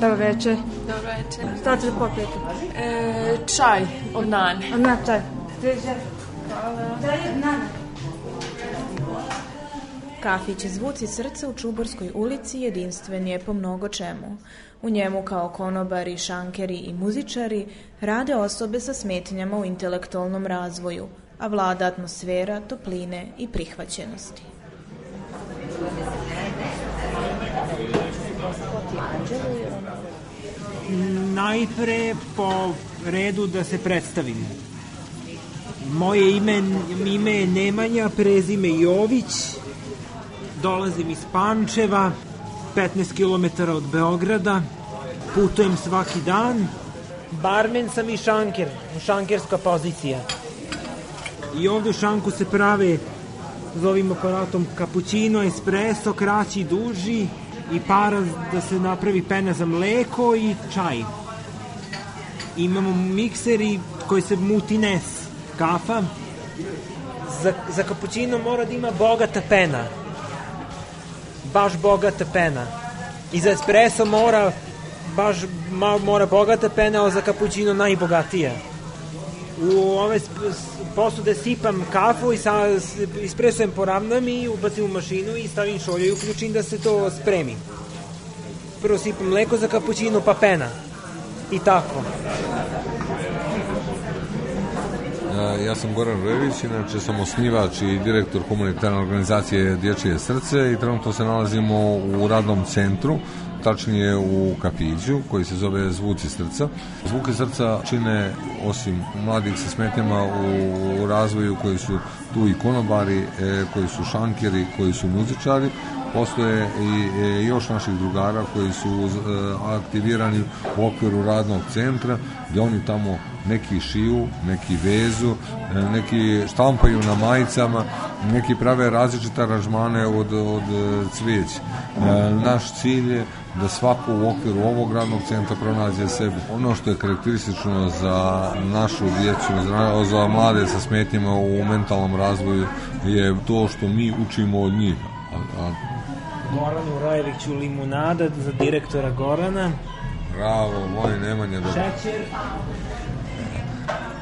Dobro večer. Dobro večer. Šta ćete popijeti? E, čaj od nane. Od nane čaj. Nana. Kafić Zvuci srca u Čuborskoj ulici jedinstven je po mnogo čemu. U njemu kao konobari, šankeri i muzičari rade osobe sa smetnjama u intelektualnom razvoju, a vlada atmosfera topline i prihvaćenosti. Najpre po redu da se predstavim. Moje ime, ime je Nemanja, prezime Jović, dolazim iz Pančeva, 15 km od Beograda, putujem svaki dan. Barmen sam i šanker, šankerska pozicija. I ovde u šanku se prave s ovim aparatom kapućino, espresso, kraći, duži i para da se napravi pena za mleko i čaj. Imamo mikseri koji se muti nes, kafa. Za, za kapućino mora da ima bogata pena. Baš bogata pena. I za espresso mora baš ma, mora bogata pena, a za kapućino najbogatija. U ove posude sipam kafu i sa, ispresujem poravnam i ubacim u mašinu i stavim šolje i uključim da se to spremi. Prvo sipam mleko za kapućino pa pena. I tako. Ja sam Goran Rević, inače sam osnivač i direktor humanitarne organizacije Dječije srce i trenutno se nalazimo u radnom centru tačnije u kafiću koji se zove Zvuci srca. Zvuke srca čine osim mladih sa smetnjama u razvoju koji su tu i konobari, e, koji su šankeri, koji su muzičari, postoje i e, još naših drugara koji su e, aktivirani u okviru radnog centra gdje oni tamo neki šiju, neki vezu, neki štampaju na majicama, neki prave različite aranžmane od, od cvijeća. Naš cilj je da svako u okviru ovog radnog centra pronađe sebi. Ono što je karakteristično za našu djecu, za, mlade sa smetnjama u mentalnom razvoju je to što mi učimo od njih. A, a... Goranu Rajeviću limunada za direktora Gorana. Bravo, moj Nemanja. Da... Šećer.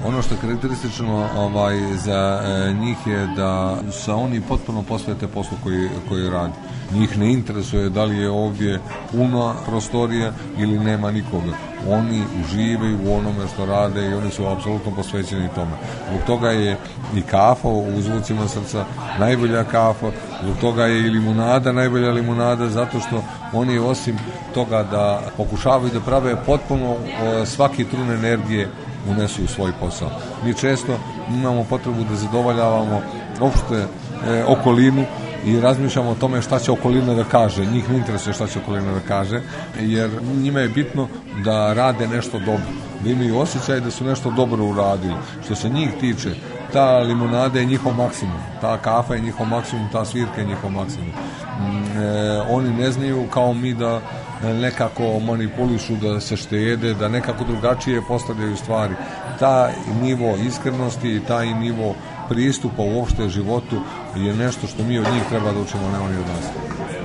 Ono što je karakteristično ovaj, za e, njih je da se oni potpuno posvete poslu koji, koji radi. Njih ne interesuje da li je ovdje puna prostorija ili nema nikoga. Oni uživaju u onome što rade i oni su apsolutno posvećeni tome. Zbog toga je i kafa u zvucima srca najbolja kafa, zbog toga je i limunada najbolja limunada, zato što oni osim toga da pokušavaju da prave potpuno svaki trun energije unesu u svoj posao. Mi često imamo potrebu da zadovoljavamo opšte e, okolinu i razmišljamo o tome šta će okolina da kaže. Njih ne interesuje šta će okolina da kaže, jer njima je bitno da rade nešto dobro, da imaju osjećaj da su nešto dobro uradili. Što se njih tiče, ta limonada je njihov maksimum, ta kafa je njihov maksimum, ta svirka je njihov maksimum. Mm, e, oni ne znaju kao mi da nekako manipulišu, da se štede, da nekako drugačije postavljaju stvari. Ta nivo iskrenosti i taj nivo pristupa uopšte životu je nešto što mi od njih treba da učimo, ne oni od nas.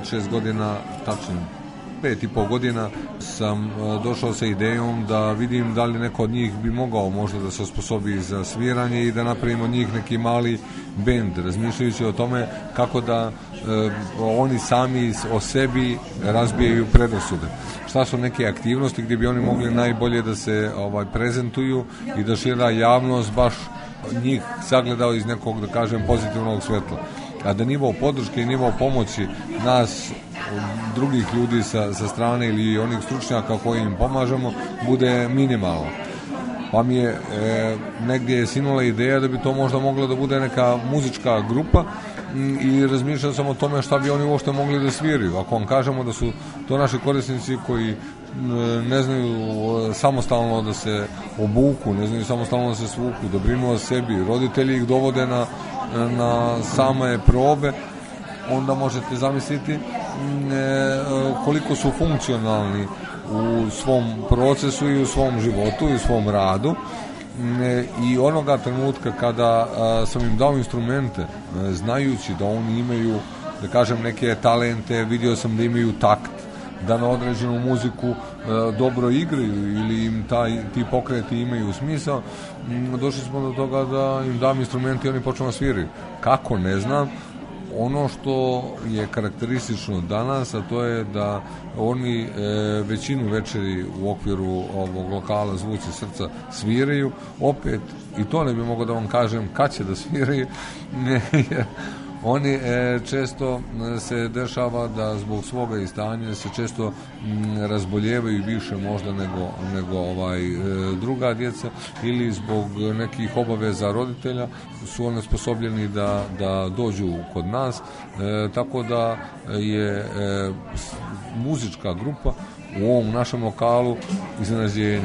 5-6 godina, tačno pet i pol godina sam e, došao sa idejom da vidim da li neko od njih bi mogao možda da se osposobi za sviranje i da napravimo od njih neki mali bend, razmišljajući o tome kako da e, oni sami o sebi razbijaju predrasude. Šta su neke aktivnosti gdje bi oni mogli najbolje da se ovaj prezentuju i da šira javnost baš njih sagledao iz nekog, da kažem, pozitivnog svetla. A da nivo podrške i nivo pomoći nas drugih ljudi sa, sa strane ili onih stručnjaka koji im pomažemo bude minimalno. Pa mi je e, negdje je sinula ideja da bi to možda mogla da bude neka muzička grupa i razmišljao sam o tome šta bi oni uopšte mogli da sviraju. Ako vam kažemo da su to naši korisnici koji ne znaju samostalno da se obuku, ne znaju samostalno da se svuku, da brinu o sebi, roditelji ih dovode na, na same probe, onda možete zamisliti e, koliko su funkcionalni u svom procesu i u svom životu i u svom radu e, i onoga trenutka kada sam im dao instrumente e, znajući da oni imaju da kažem neke talente vidio sam da imaju takt da na određenu muziku e, dobro igraju ili im taj, ti pokreti imaju smisao, došli smo do toga da im dam instrumenti i oni počnu da sviraju. Kako, ne znam, ono što je karakteristično danas, a to je da oni e, većinu večeri u okviru ovog lokala Zvuci srca sviraju, opet i to ne bi mogao da vam kažem kad će da sviraju, oni e, često se dešava da zbog svoga istanja se često m, razboljevaju više možda nego, nego ovaj e, druga djeca ili zbog nekih obaveza roditelja su oni sposobljeni da, da dođu kod nas. E, tako da je e, muzička grupa u ovom našem lokalu iznenađenje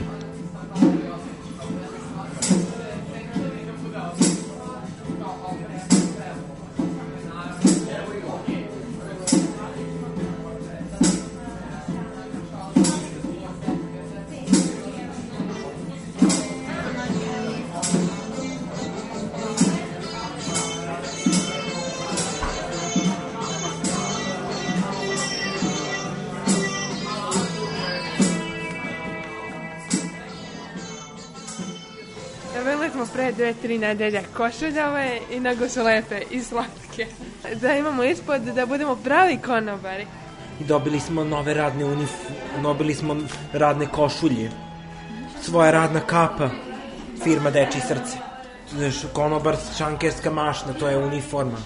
dve, tri nedelje košuljave i nego su lepe i slatke. Da imamo ispod da budemo pravi konobari. I dobili smo nove radne unif... Dobili smo radne košulje. Svoja radna kapa. Firma Deči srce. Znaš, konobar, šankerska mašna, to je uniforma.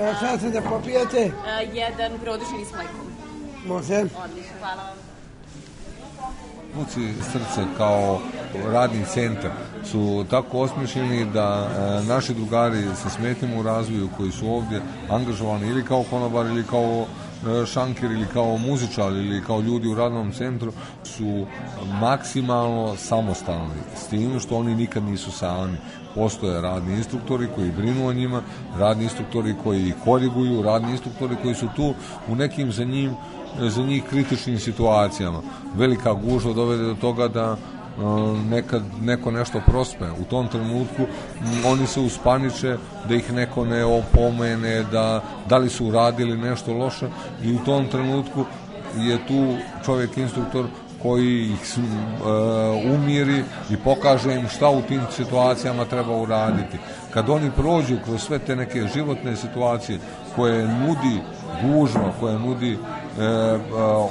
E, šta se da popijete? A, jedan produšeni s mlekom. Može. Odlično, hvala vam. Muci srce kao radni centar su tako osmišljeni da e, naši drugari sa smetnjama u razvoju koji su ovdje angažovani ili kao konobar ili kao e, šanker ili kao muzičar ili kao ljudi u radnom centru su maksimalno samostalni s tim što oni nikad nisu sami. Postoje radni instruktori koji brinu o njima radni instruktori koji koriguju radni instruktori koji su tu u nekim za njim za njih kritičnim situacijama. Velika gužva dovede do toga da nekad neko nešto prospe. U tom trenutku oni se uspaniče da ih neko ne opomene, da, da li su uradili nešto loše i u tom trenutku je tu čovjek instruktor koji ih uh, umiri i pokaže im šta u tim situacijama treba uraditi. Kad oni prođu kroz sve te neke životne situacije koje nudi gužva, koje nudi e,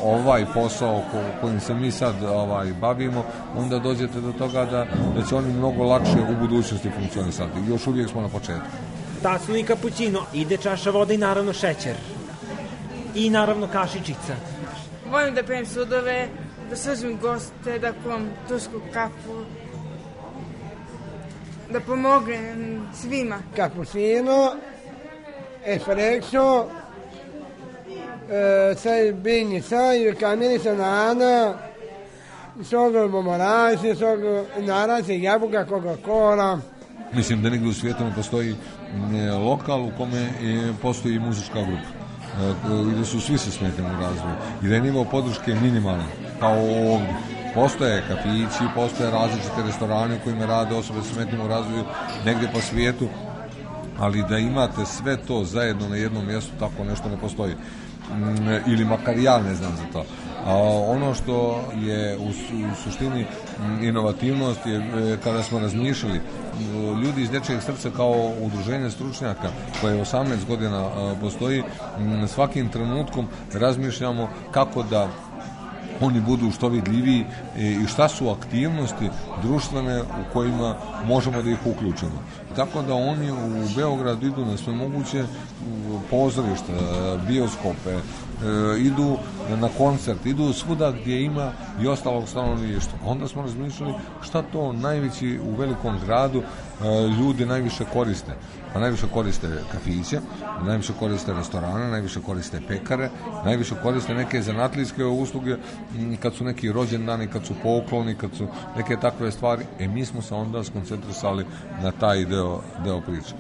ovaj posao ko, kojim se mi sad ovaj bavimo, onda dođete do toga da, da će oni mnogo lakše u budućnosti funkcionisati. Još uvijek smo na početku. Tasno i kapućino, ide čaša vode i naravno šećer. I naravno kašičica. Volim da pijem sudove, da sržim goste, da kuvam tušku kafu, da pomognem svima. Cappuccino, espresso, eh, sai bene, sai, camini sanana, sono momorazi, sono narazi, jabuka, Coca-Cola. Mislim da negdje u svijetu ne postoji ne, lokal u kome je, postoji muzička grupa e, i da su svi sa smetnjama u razvoju i da je nivo podrške minimalan kao ovdje postoje kafići, postoje različite restorane u kojima rade osobe sa smetnjama u razvoju negdje po svijetu ali da imate sve to zajedno na jednom mjestu tako nešto ne postoji ili makar ja ne znam za to. A ono što je u, suštini mm, inovativnost je e, kada smo razmišljali ljudi iz dečijeg srca kao udruženje stručnjaka koje 18 godina a, postoji svakim trenutkom razmišljamo kako da oni budu što vidljiviji e, i šta su aktivnosti društvene u kojima možemo da ih uključimo. Tako da oni u Beogradu idu na sve moguće pozorišta, bioskope, idu na koncert, idu svuda gdje ima i ostalog stanovništva. Onda smo razmišljali šta to najveći u velikom gradu e, ljudi najviše koriste. Pa najviše koriste kafiće, najviše koriste restorane, najviše koriste pekare, najviše koriste neke zanatlijske usluge kad su neki rođendani, kad su pokloni, kad su neke takve stvari. E mi smo se onda skoncentrisali na taj deo, deo priče.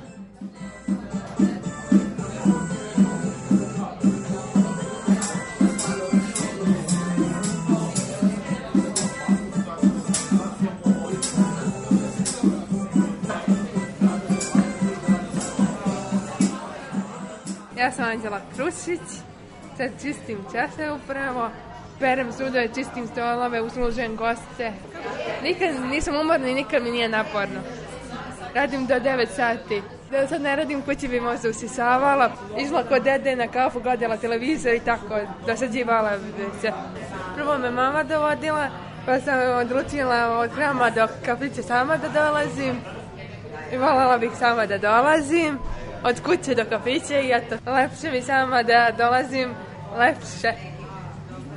Ja sam Anđela Krušić, sad čistim čaše upravo, perem sudove, čistim stolove, uslužujem goste. Nikad nisam umorna i nikad mi nije naporno. Radim do 9 sati. Da sad ne radim kući bi možda usisavala, išla kod dede na kafu, gledala televizor i tako, dosađivala se. Prvo me mama dovodila, pa sam odlučila od hrama do kafića sama da dolazim. I voljela bih sama da dolazim od kuće do kafića i eto, lepše mi sama da dolazim, lepše.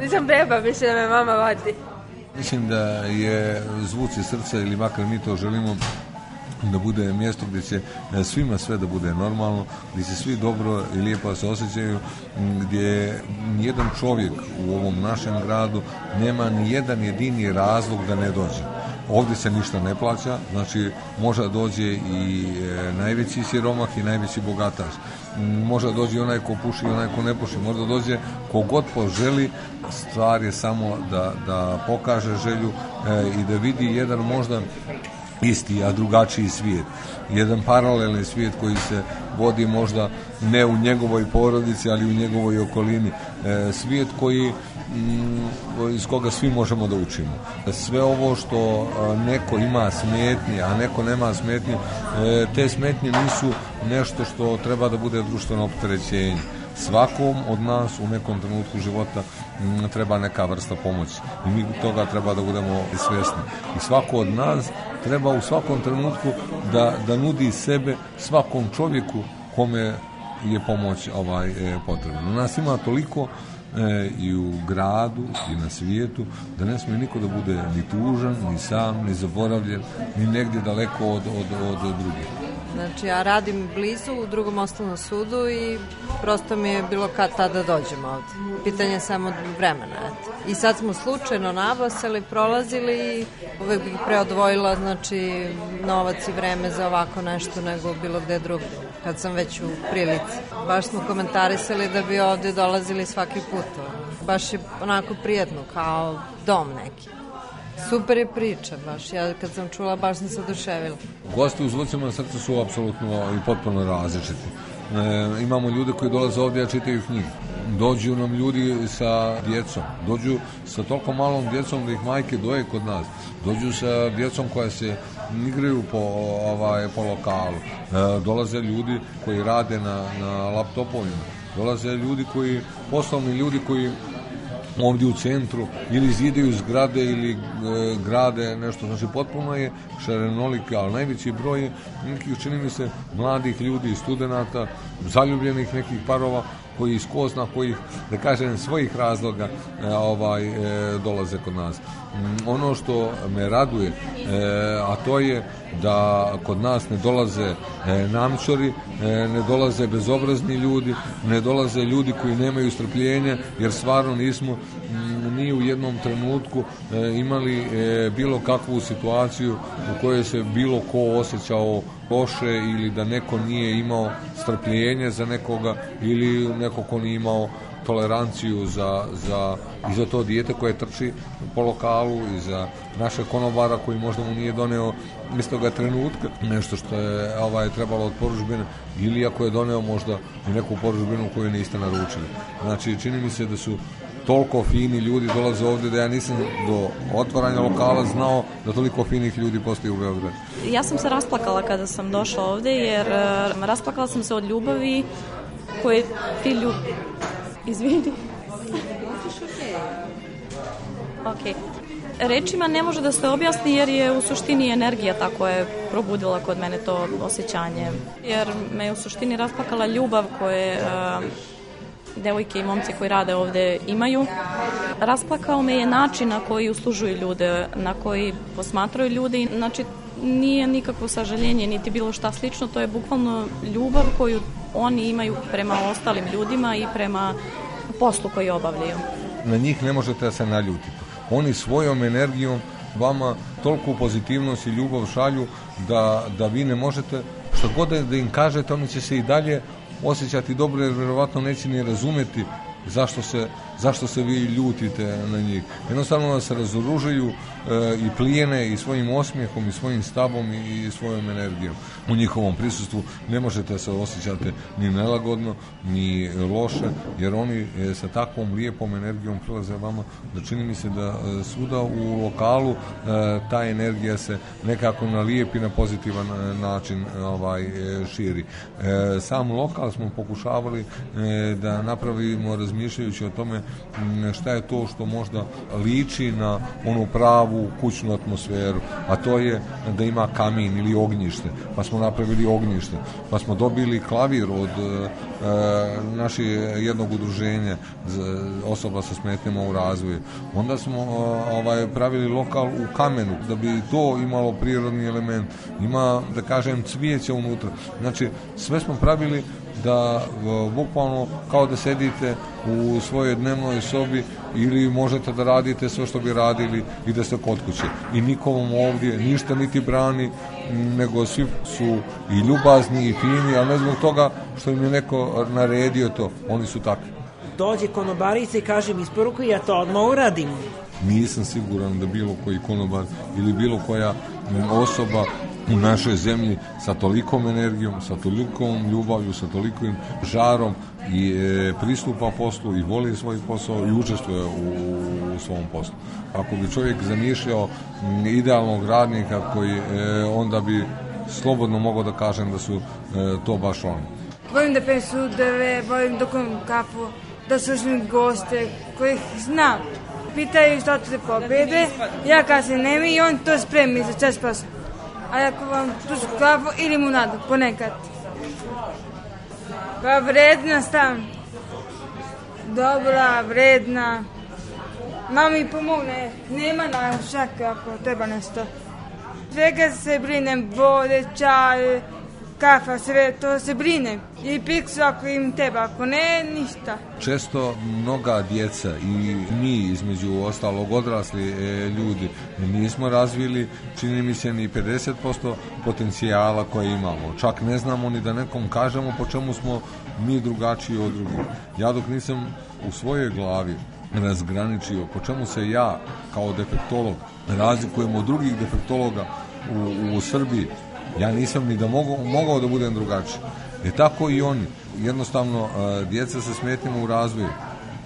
Nisam beba, više da me mama vodi. Mislim da je zvuci srca ili makar mi to želimo da bude mjesto gdje će svima sve da bude normalno, gdje će svi dobro i lijepo se osjećaju, gdje nijedan čovjek u ovom našem gradu nema ni jedan jedini razlog da ne dođe. Ovdje se ništa ne plaća, znači može dođe i e, najveći siromah i najveći bogataš. Može dođe onaj ko puši i onaj ko ne puši. Možda dođe kogod poželi, stvar je samo da, da pokaže želju e, i da vidi jedan možda isti, a drugačiji svijet. Jedan paralelni svijet koji se vodi možda ne u njegovoj porodici, ali u njegovoj okolini. E, svijet koji mm, iz koga svi možemo da učimo. Sve ovo što neko ima smetnje, a neko nema smetnje, e, te smetnje nisu nešto što treba da bude društveno opterećenje. Svakom od nas u nekom trenutku života m, treba neka vrsta pomoći i mi toga treba da budemo svjesni. I svako od nas treba u svakom trenutku da, da nudi sebe svakom čovjeku kome je pomoć ovaj e, potrebna. Nas ima toliko e, i u gradu i na svijetu da ne smije niko da bude ni tužan, ni sam, ni zaboravljen, ni negdje daleko od, od, od drugih. Znači, ja radim blizu u drugom osnovnom sudu i prosto mi je bilo kad tada dođemo ovde. Pitanje je samo vremena. Eto. I sad smo slučajno nabasali, prolazili i uvek bih preodvojila znači, novac i vreme za ovako nešto nego bilo gde drugde. Kad sam već u prilici. Baš smo komentarisali da bi ovde dolazili svaki put. Baš je onako prijedno, kao dom neki. Super je priča baš. Ja kad sam čula baš sam se oduševila. Gosti u zvucima na srcu su apsolutno i potpuno različiti. E, imamo ljude koji dolaze ovdje, a čitaju knjige. Dođu nam ljudi sa djecom. Dođu sa toliko malom djecom da ih majke doje kod nas. Dođu sa djecom koja se igraju po, ovaj, po lokalu. E, dolaze ljudi koji rade na, na laptopovima. Dolaze ljudi koji, poslovni ljudi koji ovdje u centru ili zidaju zgrade ili e, grade nešto, znači potpuno je šarenolike, ali najveći broj je nekih, čini mi se, mladih ljudi, studenata, zaljubljenih nekih parova koji iz ko zna kojih, da kažem, svojih razloga e, ovaj e, dolaze kod nas. Mm, ono što me raduje, e, a to je da kod nas ne dolaze namčori, ne dolaze bezobrazni ljudi, ne dolaze ljudi koji nemaju strpljenja, jer stvarno nismo m, ni u jednom trenutku imali bilo kakvu situaciju u kojoj se bilo ko osjećao loše ili da neko nije imao strpljenje za nekoga ili neko ko nije imao toleranciju za, za, i za to dijete koje trči po lokalu i za naše konobara koji možda mu nije doneo istoga trenutka nešto što je ovaj, trebalo od poručbine ili ako je doneo možda i neku poručbinu koju niste naručili. Znači, čini mi se da su toliko fini ljudi dolaze ovde da ja nisam do otvaranja lokala znao da toliko finih ljudi postoji u Beogradu. Ja sam se rasplakala kada sam došla ovde jer uh, rasplakala sam se od ljubavi koje ti ljudi... Izvini. Ok. Rečima ne može da se objasni jer je u suštini energija tako je probudila kod mene to osjećanje. Jer me je u suštini rasplakala ljubav koje uh, devojke i momci koji rade ovde imaju. Rasplakao me je način na koji uslužuju ljude, na koji posmatraju ljude znači nije nikakvo sažaljenje niti bilo šta slično, to je bukvalno ljubav koju oni imaju prema ostalim ljudima i prema poslu koji obavljaju. Na njih ne možete da se naljutiti. Oni svojom energijom vama toliko pozitivnost i ljubav šalju da, da vi ne možete, što god da im kažete, oni će se i dalje osjećati dobro jer verovatno neće ni razumeti zašto se, zašto se vi ljutite na njih. Jednostavno da se razoružuju e, i plijene i svojim osmijehom i svojim stabom i, i svojom energijom. U njihovom prisustvu ne možete se osjećati ni nelagodno, ni loše, jer oni e, sa takvom lijepom energijom prilaze vama da čini mi se da e, svuda u lokalu e, ta energija se nekako na lijep i na pozitivan e, način ovaj e, širi. E, sam lokal smo pokušavali e, da napravimo razmišljajući o tome šta je to što možda liči na onu pravu kućnu atmosferu, a to je da ima kamin ili ognjište, pa smo napravili ognjište, pa smo dobili klavir od e, naše jednog udruženja osoba sa smetnjama u razvoju. Onda smo ovaj pravili lokal u kamenu da bi to imalo prirodni element. Ima da kažem cvijeće unutra. Znači sve smo pravili da bukvalno kao da sedite u svojoj dnevnoj sobi ili možete da radite sve što bi radili i da ste kod kuće. I nikomu ovdje ništa niti brani, nego svi su i ljubazni i fini, ali ne zbog toga što im je neko naredio to. Oni su takvi. Dođe konobarica i kaže mi isporuku ja to odmah uradim. Nisam siguran da bilo koji konobar ili bilo koja osoba u našoj zemlji sa tolikom energijom, sa tolikom ljubavlju, sa tolikim žarom i e, pristupa poslu i voli svoj posao i učestvuje u, u svom poslu. Ako bi čovjek zamišljao idealnog radnika koji e, onda bi slobodno mogao da kažem da su e, to baš oni. Volim da pem sudeve, volim da kom kapu, da slušam goste kojih znam. Pitaju što ćete pobede, ja kažem nemi i on to spremi za čas posla a ako vam tužu kafu i limunadu, ponekad. Pa vredna stan. Dobra, vredna. Mami pomogne, nema na šake ako treba nešto. Svega se brinem, vode, čaje, kafa, sve to se brine. I piksu ako im treba, ako ne, ništa. Često mnoga djeca i mi između ostalog odrasli e, ljudi nismo razvili, čini mi se, ni 50% potencijala koje imamo. Čak ne znamo ni da nekom kažemo po čemu smo mi drugačiji od drugih. Ja dok nisam u svojoj glavi razgraničio po čemu se ja kao defektolog razlikujem od drugih defektologa u, u Srbiji Ja nisam ni da mogu, mogao da budem drugačiji. E tako i oni. Jednostavno, djeca sa smetnjama u razvoju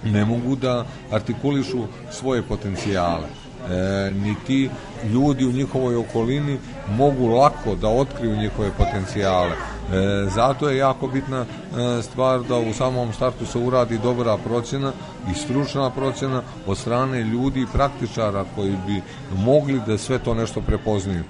ne mogu da artikulišu svoje potencijale. E, ni ti ljudi u njihovoj okolini mogu lako da otkriju njihove potencijale. E, zato je jako bitna e, stvar da u samom startu se uradi dobra procjena i stručna procjena od strane ljudi i praktičara koji bi mogli da sve to nešto prepoznaju.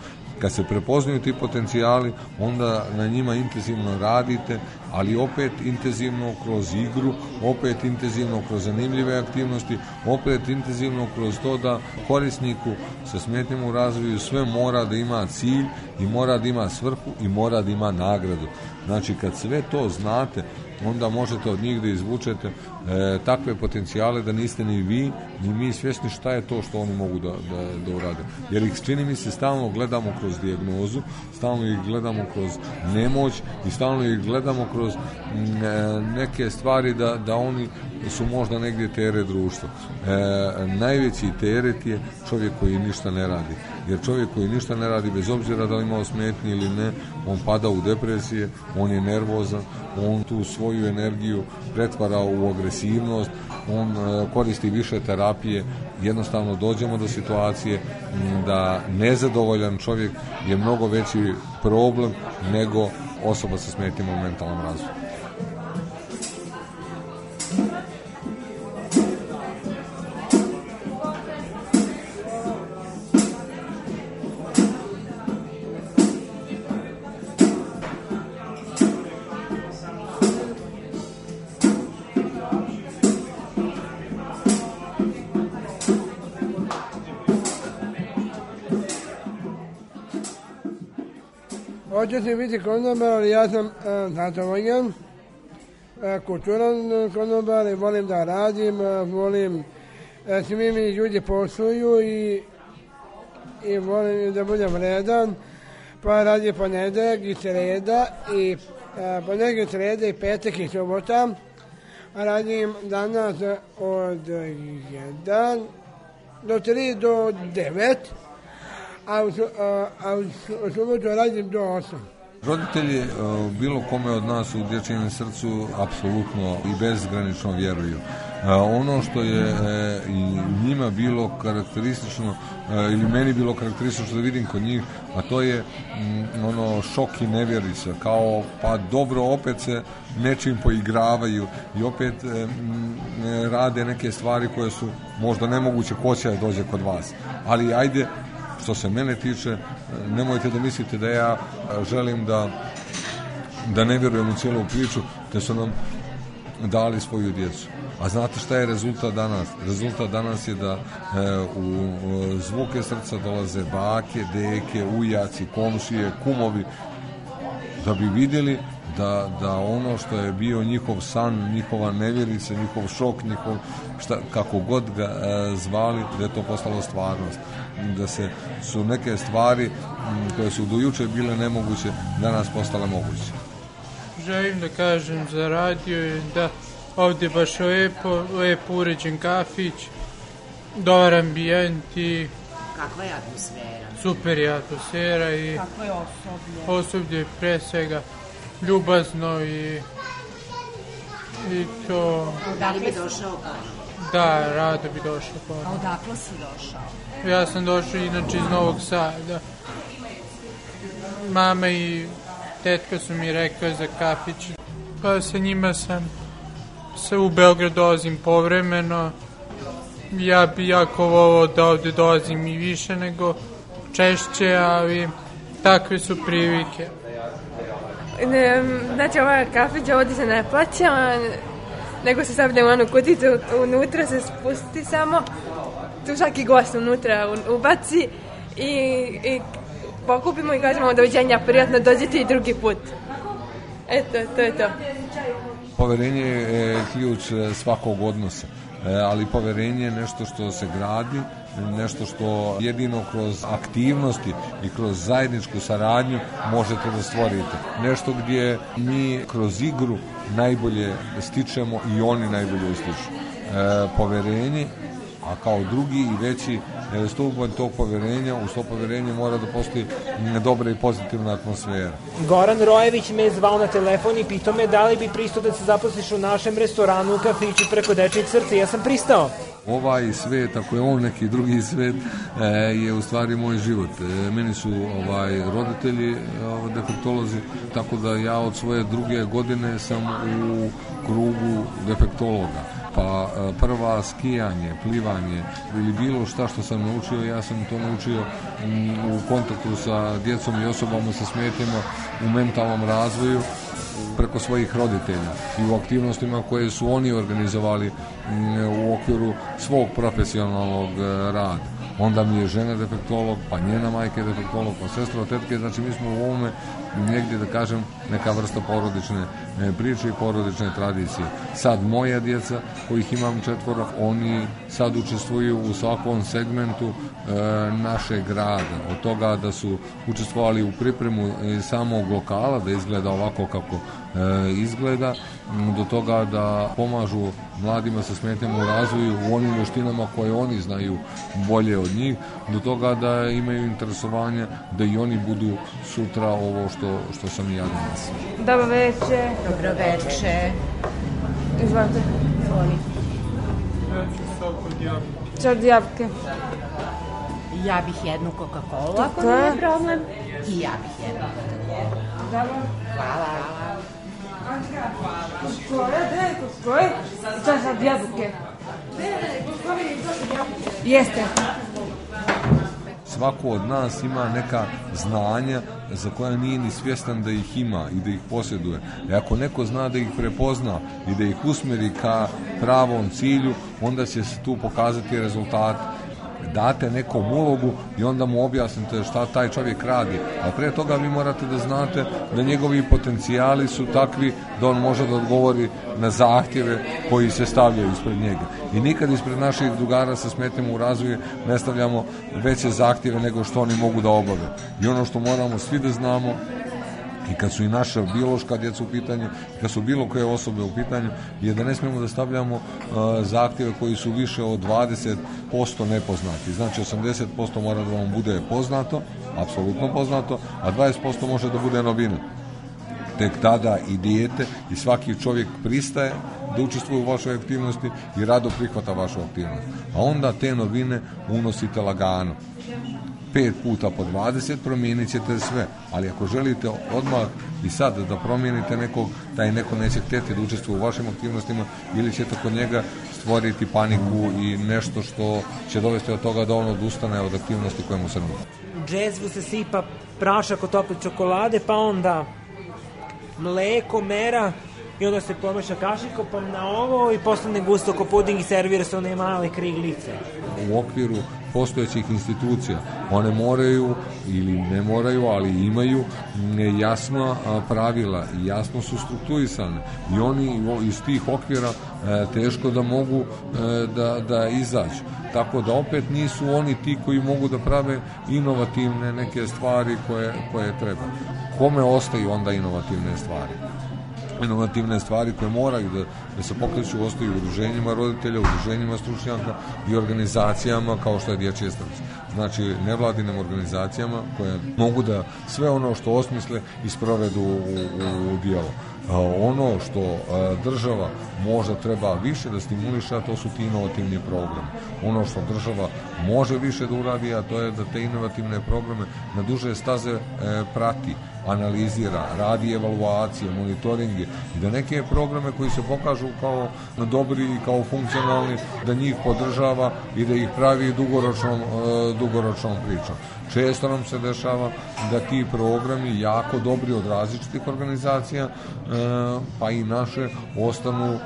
Kad se prepoznaju ti potencijali, onda na njima intenzivno radite, ali opet intenzivno kroz igru, opet intenzivno kroz zanimljive aktivnosti, opet intenzivno kroz to da korisniku sa smetnjama u razvoju sve mora da ima cilj i mora da ima svrhu i mora da ima nagradu. Znači kad sve to znate, onda možete od njih da izvučete e, takve potencijale da niste ni vi, ni mi svjesni šta je to što oni mogu da, da, da urade. Jer ih čini mi se stalno gledamo kroz dijagnozu, stalno ih gledamo kroz nemoć i stalno ih gledamo kroz m, e, neke stvari da, da oni su možda negdje tere društva. E, najveći teret je čovjek koji ništa ne radi. Jer čovjek koji ništa ne radi, bez obzira da li imao smetnje ili ne, on pada u depresije, on je nervozan, on tu svoju energiju pretvara u agresivnost, on e, koristi više terapije, jednostavno dođemo do situacije da nezadovoljan čovjek je mnogo veći problem nego osoba sa smetnjama u mentalnom razvoju. Hoće se biti konobar, ali ja sam uh, zadovoljan. Uh, kulturan konobar volim da radim, uh, volim svi mi ljudi posluju i, i volim da budem vredan. Pa radi ponedeljak i sreda i ponedeljak i sreda i petak i subota. Radim danas od 1 do 3 do 9 a u, a, u subotu radim do 8. Roditelji e, bilo kome od nas u dječjem srcu apsolutno i bezgranično vjeruju. E, ono što je e, i njima bilo karakteristično ili meni bilo karakteristično da vidim kod njih, a to je ono šok i nevjerica, kao pa dobro opet se nečim poigravaju i opet rade neke stvari koje su možda nemoguće ko će da dođe kod vas. Ali ajde što se mene tiče, nemojte da mislite da ja želim da da ne vjerujem u cijelu priču, da su nam dali svoju djecu. A znate šta je rezultat danas? Rezultat danas je da e, u, u zvuke srca dolaze bake, deke, ujaci, komšije, kumovi, da bi vidjeli da, da ono što je bio njihov san, njihova nevjerica, njihov šok, njihov šta, kako god ga e, zvali, da je to postalo stvarnost. Da se su neke stvari m, koje su do juče bile nemoguće, danas postale moguće. Želim da kažem za radio je da ovdje baš lepo, lepo uređen kafić, dobar ambijent i Kakva je atmosfera? super je atmosfera i Kakvo je osoblje? osoblje pre svega ljubazno i i to Da li bi došao ponovo? Da, rado bi došao A ponovo. odakle si došao? Ja sam došao inače iz Novog Sada. Mama i tetka su mi rekli za kafić. Pa sa njima sam se u Beograd dolazim povremeno. Ja bi jako volao da ovde dolazim i više nego češće, ali takve su prilike. Ne, znači ova kafića ovdje se ne plaća, nego se stavlja u onu kuticu, unutra se spusti samo, tu svaki gost unutra ubaci i, i pokupimo i kažemo doviđenja, prijatno dođete i drugi put. Eto, to je to. Poverenje je ključ e, svakog odnosa, ali poverenje je nešto što se gradi, nešto što jedino kroz aktivnosti i kroz zajedničku saradnju možete da stvorite. Nešto gdje mi kroz igru najbolje stičemo i oni najbolje ističu. E, poverenje a kao drugi i veći e, stupanj tog poverenja, uz to poverenje mora da postoji dobra i pozitivna atmosfera. Goran Rojević me je zvao na telefon i pitao me da li bi pristao da se zaposliš u našem restoranu u kafiću preko dečijeg srca. Ja sam pristao. ovaj svet, ako je on neki drugi svet, e, je u stvari moj život. E, meni su ovaj roditelji e, defektolozi, tako da ja od svoje druge godine sam u krugu defektologa pa e, prva skijanje, plivanje ili bilo šta što sam naučio, ja sam to naučio mm, u kontaktu sa djecom i osobama sa smetnjama u mentalnom razvoju preko svojih roditelja i u aktivnostima koje su oni organizovali mm, u okviru svog profesionalnog e, rada. Onda mi je žena defektolog, pa njena majka je defektolog, pa sestra tetke, znači mi smo u ovome negdje da kažem neka vrsta porodične e, priče i porodične tradicije. Sad moja djeca, kojih imam četvora, oni sad učestvuju u svakom segmentu e, našeg grada. Od toga da su učestvovali u pripremu e, samog lokala, da izgleda ovako kako izgleda, m, do toga da pomažu mladima sa smetnjama u razvoju u onim vještinama koje oni znaju bolje od njih, do toga da imaju interesovanje da i oni budu sutra ovo što, što sam i ja danas. Dobro veče. Dobro veče. Izvolite. Jabuke. Čad javke. Ja bih jednu Coca-Cola, ako nije problem. I ja bih jednu Coca-Cola. Dobro. Hvala. Koje, gde, koje? Čas od jabuke. Jeste. Svako od nas ima neka znanja za koja nije ni svjestan da ih ima i da ih posjeduje. I ako neko zna da ih prepozna i da ih usmeri ka pravom cilju, onda će se tu pokazati rezultat date nekom ulogu i onda mu objasnite šta taj čovjek radi. A pre toga vi morate da znate da njegovi potencijali su takvi da on može da odgovori na zahtjeve koji se stavljaju ispred njega. I nikad ispred naših drugara sa smetnjama u razvoju ne stavljamo veće zahtjeve nego što oni mogu da obave. I ono što moramo svi da znamo i kad su i naša biološka djeca u pitanju, kad su bilo koje osobe u pitanju, je da ne smijemo da stavljamo uh, zahtjeve koji su više od 20% nepoznati. Znači 80% mora da vam bude poznato, apsolutno poznato, a 20% može da bude novina. Tek tada i dijete i svaki čovjek pristaje da učestvuje u vašoj aktivnosti i rado prihvata vašu aktivnost. A onda te novine unosite lagano pet puta po 20 promijenit ćete sve. Ali ako želite odmah i sad da promijenite nekog, taj neko neće htjeti da učestvuje u vašim aktivnostima ili ćete kod njega stvoriti paniku i nešto što će dovesti od toga da on odustane od aktivnosti koje mu se nudi. Džezvu se sipa prašak od tople čokolade, pa onda mleko, mera, i onda se pomeša kašikopom na ovo i postane gusto ko puding i servira se one male kriglice. u okviru postojećih institucija. One moraju ili ne moraju, ali imaju jasna pravila i jasno su strukturisane i oni iz tih okvira e, teško da mogu e, da, da izađu. Tako da opet nisu oni ti koji mogu da prave inovativne neke stvari koje, koje treba. Kome ostaju onda inovativne stvari? Inovativne stvari koje moraju da, da se pokreću ostaju u udruženjima roditelja, udruženjima stručnjaka i organizacijama kao što je Dječje srce. Znači, nevladinim organizacijama koje mogu da sve ono što osmisle i sprovedu u, u, u dijelo. A ono što država možda treba više da stimuliše, a to su ti inovativni programi. Ono što država može više da uradi, a to je da te inovativne programe na duže staze e, prati, analizira, radi evaluacije, monitoringe i da neke programe koji se pokažu kao dobri i kao funkcionalni, da njih podržava i da ih pravi dugoročnom, e, dugoročnom pričom. Često nam se dešava da ti programi jako dobri od različitih organizacija, e, pa i naše, ostanu e,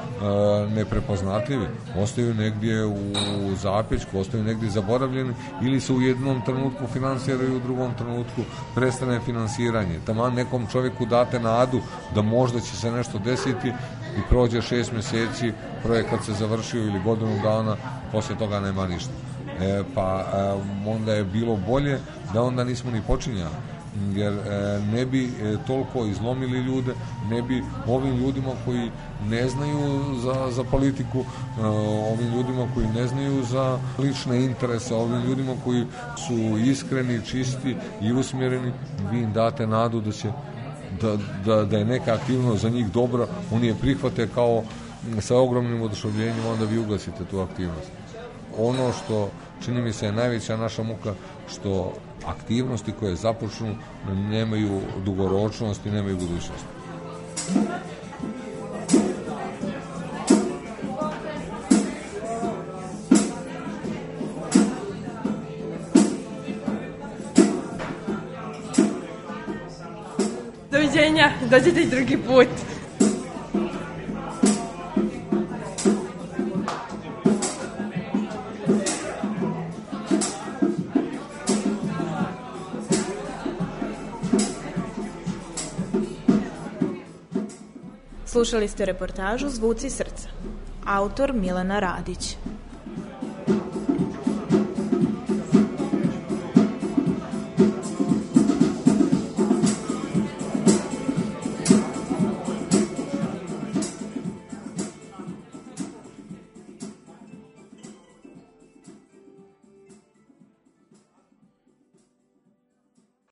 neprepoznatljivi, ostaju negdje u zapećku, ostaju negdje zaboravljeni ili se u jednom trenutku finansiraju, u drugom trenutku prestane finansiranje. Taman nekom čovjeku date nadu da možda će se nešto desiti i prođe šest mjeseci, projekat se završio ili godinu dana, poslije toga nema ništa. E, pa e, onda je bilo bolje da onda nismo ni počinjali jer e, ne bi e, toliko izlomili ljude, ne bi ovim ljudima koji ne znaju za, za politiku, e, ovim ljudima koji ne znaju za lične interese, ovim ljudima koji su iskreni, čisti i usmjereni, vi im date nadu da će da, da, da je neka aktivnost za njih dobra, oni je prihvate kao sa ogromnim oduševljenjem, onda vi ugasite tu aktivnost. Ono što čini mi se je najveća naša muka, što aktivnosti koje započnu nemaju dugoročnost i nemaju budućnost. Doviđenja, dođete i drugi put. Slušali ste reportažu Zvuci srca. Autor Milena Radić.